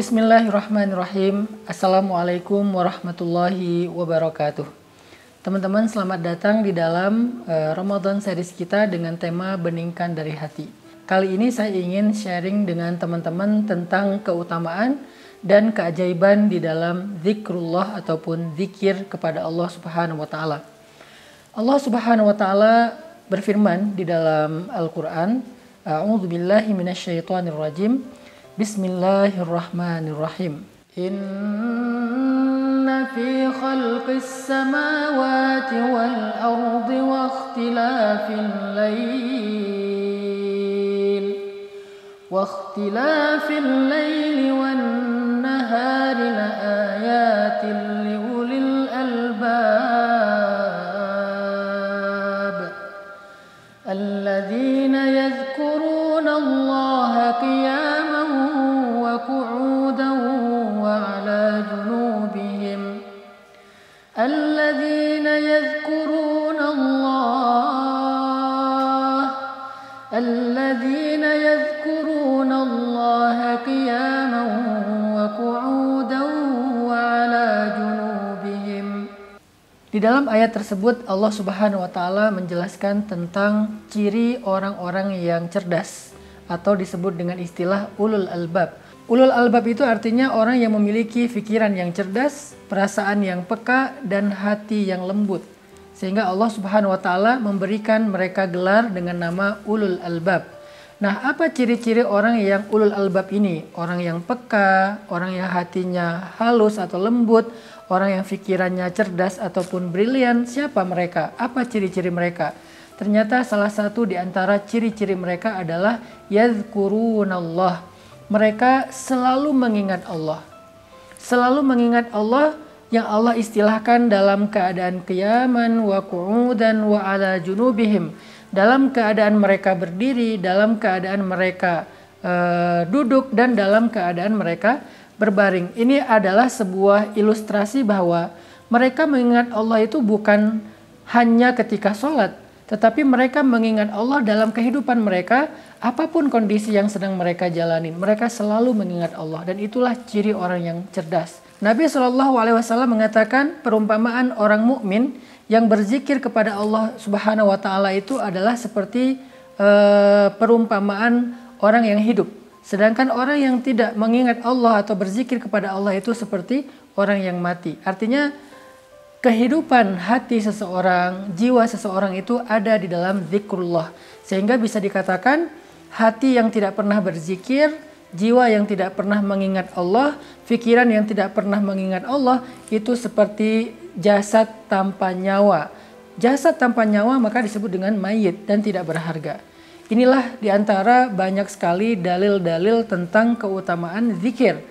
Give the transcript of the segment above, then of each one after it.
Bismillahirrahmanirrahim. Assalamualaikum warahmatullahi wabarakatuh. Teman-teman selamat datang di dalam uh, Ramadan series kita dengan tema Beningkan dari Hati. Kali ini saya ingin sharing dengan teman-teman tentang keutamaan dan keajaiban di dalam zikrullah ataupun zikir kepada Allah Subhanahu wa taala. Allah Subhanahu wa taala berfirman di dalam Al-Qur'an, A'udzu billahi minasyaitonir rajim. بسم الله الرحمن الرحيم إن في خلق السماوات والأرض واختلاف الليل واختلاف الليل والنهار لآيات لأولي الألباب الذين dalam ayat tersebut Allah Subhanahu wa taala menjelaskan tentang ciri orang-orang yang cerdas atau disebut dengan istilah ulul albab. Ulul albab itu artinya orang yang memiliki pikiran yang cerdas, perasaan yang peka dan hati yang lembut. Sehingga Allah Subhanahu wa taala memberikan mereka gelar dengan nama ulul albab. Nah, apa ciri-ciri orang yang ulul albab ini? Orang yang peka, orang yang hatinya halus atau lembut, orang yang pikirannya cerdas ataupun brilian. Siapa mereka? Apa ciri-ciri mereka? Ternyata salah satu di antara ciri-ciri mereka adalah yadhkurunallah. Mereka selalu mengingat Allah. Selalu mengingat Allah yang Allah istilahkan dalam keadaan kiaman wa qu'udan wa ala junubihim. Dalam keadaan mereka berdiri, dalam keadaan mereka uh, duduk dan dalam keadaan mereka berbaring. Ini adalah sebuah ilustrasi bahwa mereka mengingat Allah itu bukan hanya ketika sholat, tetapi mereka mengingat Allah dalam kehidupan mereka, apa pun kondisi yang sedang mereka jalani, mereka selalu mengingat Allah dan itulah ciri orang yang cerdas. Nabi Shallallahu Alaihi Wasallam mengatakan perumpamaan orang mukmin yang berzikir kepada Allah Subhanahu Wa Taala itu adalah seperti uh, perumpamaan orang yang hidup. Sedangkan orang yang tidak mengingat Allah atau berzikir kepada Allah itu seperti orang yang mati. Artinya kehidupan hati seseorang, jiwa seseorang itu ada di dalam zikrullah. Sehingga bisa dikatakan hati yang tidak pernah berzikir, jiwa yang tidak pernah mengingat Allah, pikiran yang tidak pernah mengingat Allah itu seperti jasad tanpa nyawa. Jasad tanpa nyawa maka disebut dengan mayit dan tidak berharga. Inilah di antara banyak sekali dalil-dalil tentang keutamaan zikir.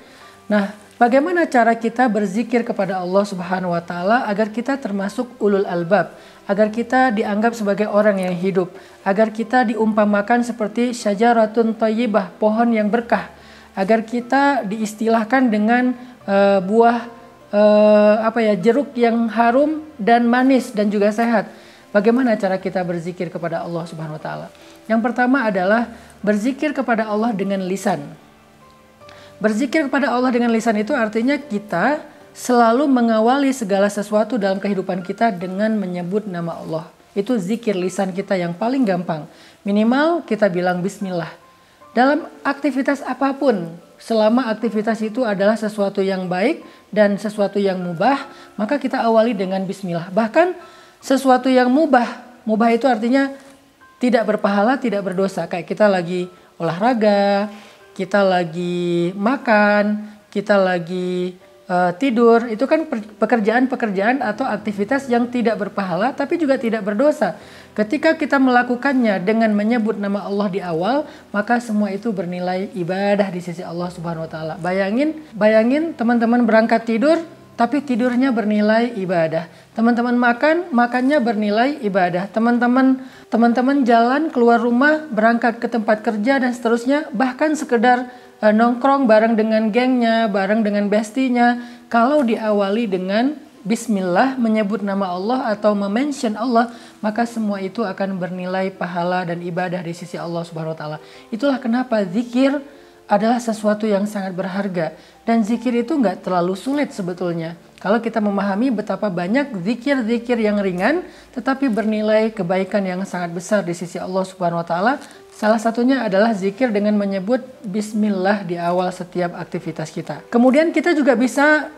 Nah, bagaimana cara kita berzikir kepada Allah Subhanahu wa taala agar kita termasuk ulul albab, agar kita dianggap sebagai orang yang hidup, agar kita diumpamakan seperti syajaratun thayyibah, pohon yang berkah, agar kita diistilahkan dengan uh, buah uh, apa ya, jeruk yang harum dan manis dan juga sehat. Bagaimana cara kita berzikir kepada Allah Subhanahu wa taala? Yang pertama adalah berzikir kepada Allah dengan lisan. Berzikir kepada Allah dengan lisan itu artinya kita selalu mengawali segala sesuatu dalam kehidupan kita dengan menyebut nama Allah. Itu zikir lisan kita yang paling gampang. Minimal kita bilang bismillah. Dalam aktivitas apa pun, selama aktivitas itu adalah sesuatu yang baik dan sesuatu yang mubah, maka kita awali dengan bismillah. Bahkan sesuatu yang mubah, mubah itu artinya tidak berpahala, tidak berdosa. Kayak kita lagi olahraga, kita lagi makan, kita lagi uh, tidur, itu kan pekerjaan-pekerjaan atau aktivitas yang tidak berpahala tapi juga tidak berdosa. Ketika kita melakukannya dengan menyebut nama Allah di awal, maka semua itu bernilai ibadah di sisi Allah Subhanahu wa taala. Bayangin, bayangin teman-teman berangkat tidur tapi tidurnya bernilai ibadah. Teman-teman makan, makannya bernilai ibadah. Teman-teman teman-teman jalan keluar rumah, berangkat ke tempat kerja dan seterusnya, bahkan sekedar uh, nongkrong bareng dengan gengnya, bareng dengan bestinya, kalau diawali dengan bismillah menyebut nama Allah atau memention Allah, maka semua itu akan bernilai pahala dan ibadah di sisi Allah Subhanahu wa taala. Itulah kenapa zikir adalah sesuatu yang sangat berharga dan zikir itu nggak terlalu sulit sebetulnya. Kalau kita memahami betapa banyak zikir-zikir yang ringan tetapi bernilai kebaikan yang sangat besar di sisi Allah Subhanahu wa taala, salah satunya adalah zikir dengan menyebut bismillah di awal setiap aktivitas kita. Kemudian kita juga bisa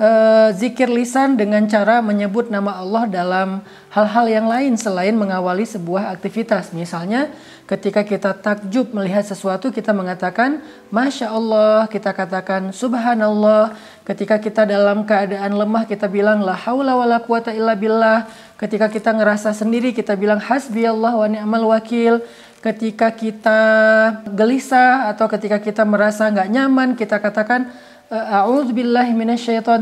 uh, zikir lisan dengan cara menyebut nama Allah dalam hal-hal yang lain selain mengawali sebuah aktivitas. Misalnya ketika kita takjub melihat sesuatu kita mengatakan Masya Allah, kita katakan Subhanallah. Ketika kita dalam keadaan lemah kita bilang La haula wa la quwata illa billah. Ketika kita ngerasa sendiri kita bilang Hasbi Allah wa ni'mal wakil. Ketika kita gelisah atau ketika kita merasa nggak nyaman kita katakan A'udzubillahi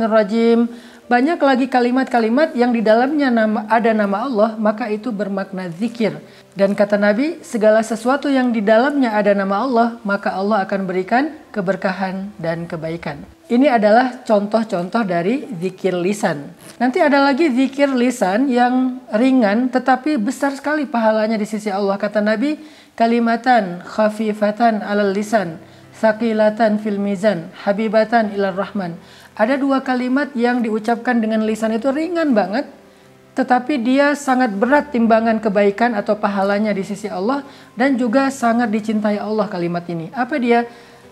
rajim. Banyak lagi kalimat-kalimat yang di dalamnya nama, ada nama Allah, maka itu bermakna zikir. Dan kata Nabi, segala sesuatu yang di dalamnya ada nama Allah, maka Allah akan berikan keberkahan dan kebaikan. Ini adalah contoh-contoh dari zikir lisan. Nanti ada lagi zikir lisan yang ringan tetapi besar sekali pahalanya di sisi Allah. Kata Nabi, kalimatan khafifatan alal lisan sakilatan fil mizan, habibatan ilar rahman. Ada dua kalimat yang diucapkan dengan lisan itu ringan banget, tetapi dia sangat berat timbangan kebaikan atau pahalanya di sisi Allah dan juga sangat dicintai Allah kalimat ini. Apa dia?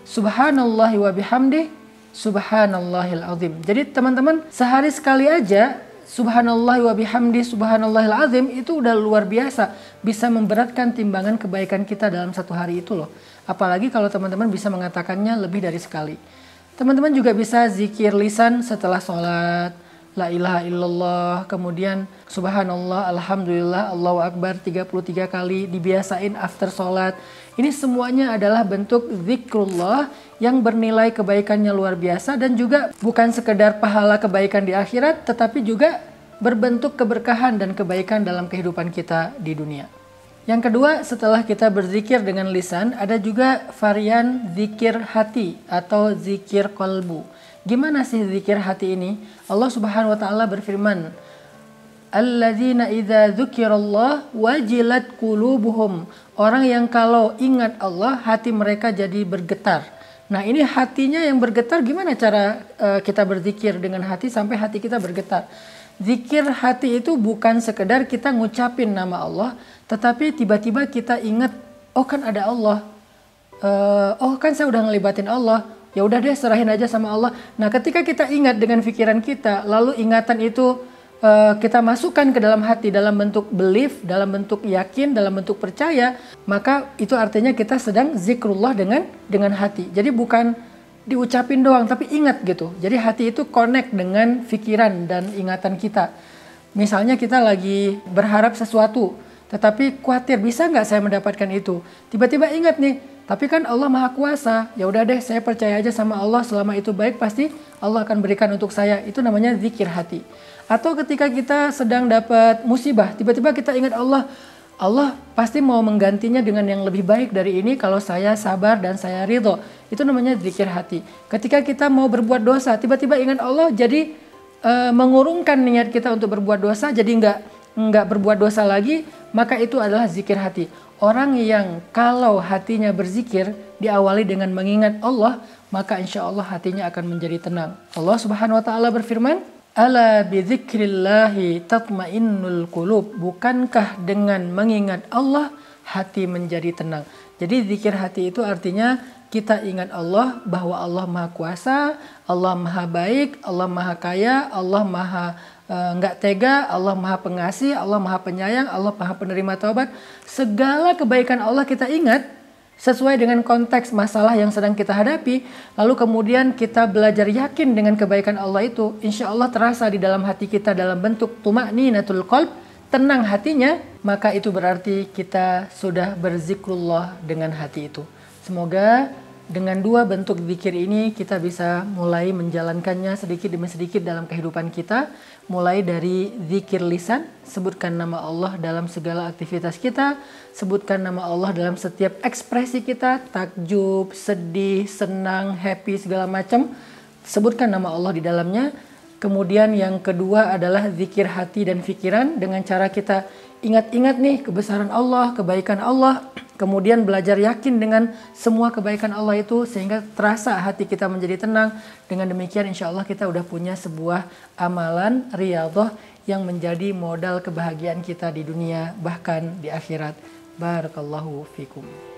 Subhanallah wa bihamdi subhanallahil azim. Jadi teman-teman sehari sekali aja subhanallah wa bihamdi subhanallahil azim itu udah luar biasa bisa memberatkan timbangan kebaikan kita dalam satu hari itu loh. Apalagi kalau teman-teman bisa mengatakannya lebih dari sekali. Teman-teman juga bisa zikir lisan setelah sholat. La ilaha illallah, kemudian subhanallah, alhamdulillah, Allahu akbar 33 kali dibiasain after sholat. Ini semuanya adalah bentuk zikrullah yang bernilai kebaikannya luar biasa dan juga bukan sekedar pahala kebaikan di akhirat tetapi juga berbentuk keberkahan dan kebaikan dalam kehidupan kita di dunia. Yang kedua, setelah kita berzikir dengan lisan, ada juga varian zikir hati atau zikir kolbu. Gimana sih zikir hati ini? Allah Subhanahu wa taala berfirman, Alladzina idza dzukirallah wajilat qulubuhum. Orang yang kalau ingat Allah, hati mereka jadi bergetar. Nah, ini hatinya yang bergetar gimana cara uh, kita berzikir dengan hati sampai hati kita bergetar? Zikir hati itu bukan sekedar kita ngucapin nama Allah, tetapi tiba-tiba kita ingat, oh kan ada Allah, uh, oh kan saya udah ngelibatin Allah, ya udah deh serahin aja sama Allah. Nah ketika kita ingat dengan pikiran kita, lalu ingatan itu uh, kita masukkan ke dalam hati dalam bentuk belief, dalam bentuk yakin, dalam bentuk percaya, maka itu artinya kita sedang zikrullah dengan dengan hati. Jadi bukan diucapin doang tapi ingat gitu. Jadi hati itu connect dengan pikiran dan ingatan kita. Misalnya kita lagi berharap sesuatu, tetapi khawatir bisa nggak saya mendapatkan itu. Tiba-tiba ingat nih, tapi kan Allah Maha Kuasa. Ya udah deh, saya percaya aja sama Allah selama itu baik pasti Allah akan berikan untuk saya. Itu namanya zikir hati. Atau ketika kita sedang dapat musibah, tiba-tiba kita ingat Allah, Allah pasti mau menggantinya dengan yang lebih baik dari ini kalau saya sabar dan saya ridho. Itu namanya zikir hati. Ketika kita mau berbuat dosa, tiba-tiba ingat Allah jadi e, mengurungkan niat kita untuk berbuat dosa, jadi nggak nggak berbuat dosa lagi, maka itu adalah zikir hati. Orang yang kalau hatinya berzikir diawali dengan mengingat Allah, maka insya Allah hatinya akan menjadi tenang. Allah Subhanahu Wa Taala berfirman, Ala bidzikrillahi tatmainnul qulub. Bukankah dengan mengingat Allah hati menjadi tenang? Jadi zikir hati itu artinya kita ingat Allah bahwa Allah Maha Kuasa, Allah Maha Baik, Allah Maha Kaya, Allah Maha enggak uh, tega, Allah Maha Pengasih, Allah Maha Penyayang, Allah Maha Penerima Taubat. Segala kebaikan Allah kita ingat sesuai dengan konteks masalah yang sedang kita hadapi, lalu kemudian kita belajar yakin dengan kebaikan Allah itu, insya Allah terasa di dalam hati kita dalam bentuk tumak ninatul qalb, tenang hatinya, maka itu berarti kita sudah berzikrullah dengan hati itu. Semoga dengan dua bentuk zikir ini kita bisa mulai menjalankannya sedikit demi sedikit dalam kehidupan kita. Mulai dari zikir lisan, sebutkan nama Allah dalam segala aktivitas kita, sebutkan nama Allah dalam setiap ekspresi kita, takjub, sedih, senang, happy, segala macam. Sebutkan nama Allah di dalamnya. Kemudian yang kedua adalah zikir hati dan pikiran dengan cara kita ingat-ingat nih kebesaran Allah, kebaikan Allah, kemudian belajar yakin dengan semua kebaikan Allah itu sehingga terasa hati kita menjadi tenang. Dengan demikian insya Allah kita udah punya sebuah amalan riyadhah yang menjadi modal kebahagiaan kita di dunia bahkan di akhirat. Barakallahu fikum.